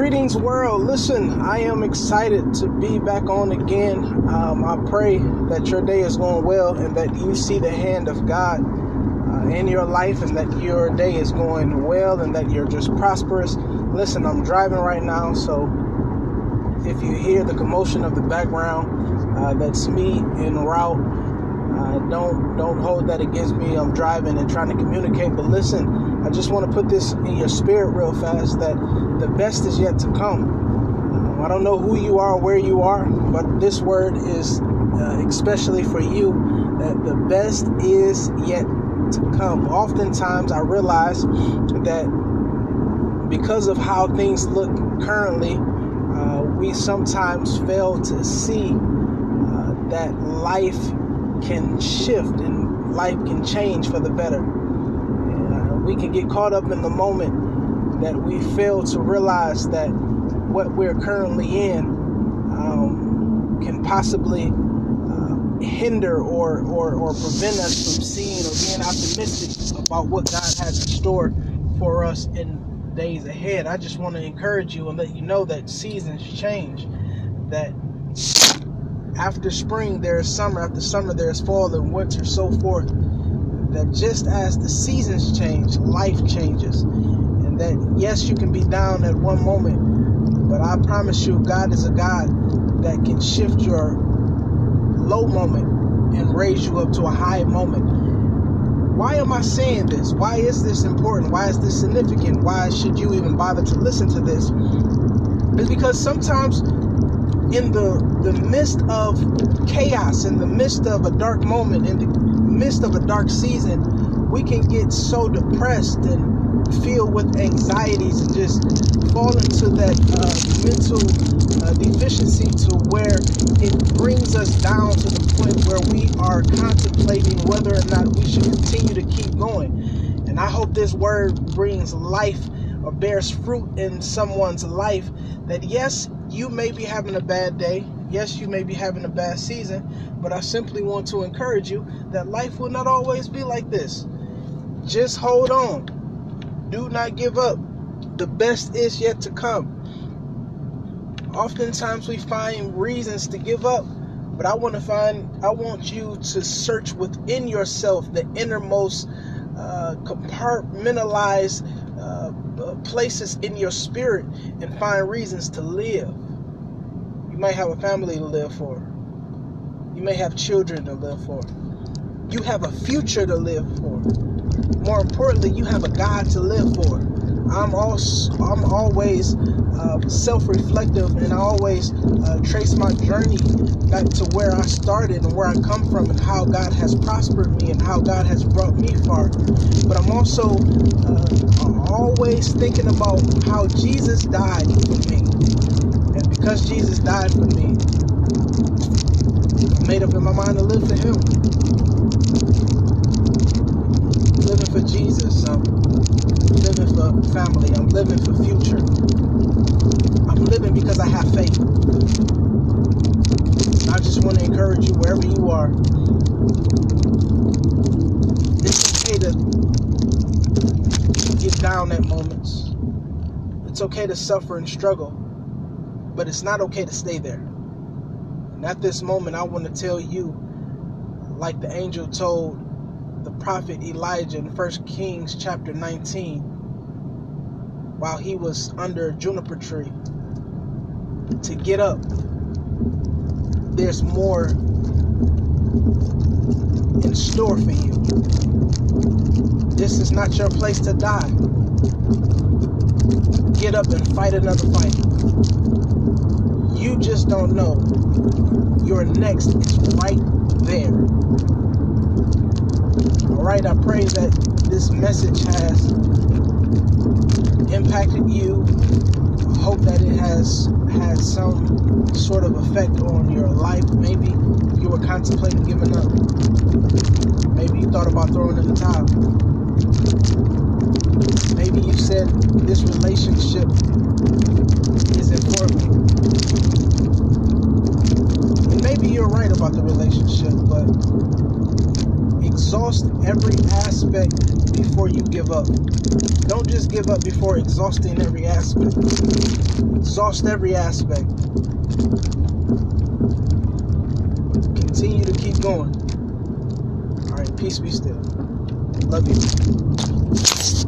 Greetings, world. Listen, I am excited to be back on again. Um, I pray that your day is going well and that you see the hand of God uh, in your life and that your day is going well and that you're just prosperous. Listen, I'm driving right now, so if you hear the commotion of the background, uh, that's me en route. Uh, don't don't hold that against me. I'm driving and trying to communicate, but listen. I just want to put this in your spirit real fast that the best is yet to come. I don't know who you are, where you are, but this word is uh, especially for you that the best is yet to come. Oftentimes, I realize that because of how things look currently, uh, we sometimes fail to see uh, that life can shift and life can change for the better we can get caught up in the moment that we fail to realize that what we're currently in um, can possibly uh, hinder or, or, or prevent us from seeing or being optimistic about what God has in store for us in days ahead. I just want to encourage you and let you know that seasons change, that after spring there's summer, after summer there's fall and winter, so forth that just as the seasons change, life changes. And that, yes, you can be down at one moment, but I promise you, God is a God that can shift your low moment and raise you up to a high moment. Why am I saying this? Why is this important? Why is this significant? Why should you even bother to listen to this? It's because sometimes in the the midst of chaos, in the midst of a dark moment, in the midst of a dark season, we can get so depressed and filled with anxieties and just fall into that uh, mental uh, deficiency to where it brings us down to the point where we are contemplating whether or not we should continue to keep going. And I hope this word brings life or bears fruit in someone's life that yes, you may be having a bad day. Yes, you may be having a bad season, but I simply want to encourage you that life will not always be like this. Just hold on. Do not give up. The best is yet to come. Oftentimes we find reasons to give up, but I want to find I want you to search within yourself the innermost uh, compartmentalized uh, uh, places in your spirit and find reasons to live. You might have a family to live for. You may have children to live for. You have a future to live for. More importantly, you have a God to live for. I'm also I'm always uh, self-reflective, and I always uh, trace my journey back to where I started and where I come from, and how God has prospered me and how God has brought me far. But I'm also uh, always thinking about how Jesus died for me, and because Jesus died for me, I made up in my mind to live for Him. Living for Jesus. I'm living for family. I'm living for future. Living because I have faith. I just want to encourage you wherever you are. It's okay to get down at moments. It's okay to suffer and struggle, but it's not okay to stay there. And at this moment, I want to tell you, like the angel told the prophet Elijah in 1 Kings chapter 19 while he was under a juniper tree to get up. There's more in store for you. This is not your place to die. Get up and fight another fight. You just don't know. Your next is right there. All right, I pray that this message has impacted you. Hope that it has had some sort of effect on your life. Maybe you were contemplating giving up. Maybe you thought about throwing in the towel. Maybe you said this relationship isn't for me. And maybe you're right about the relationship, but exhaust every aspect before you give up. Don't just give up before exhausting every aspect. Exhaust every aspect. Continue to keep going. All right, peace be still. Love you.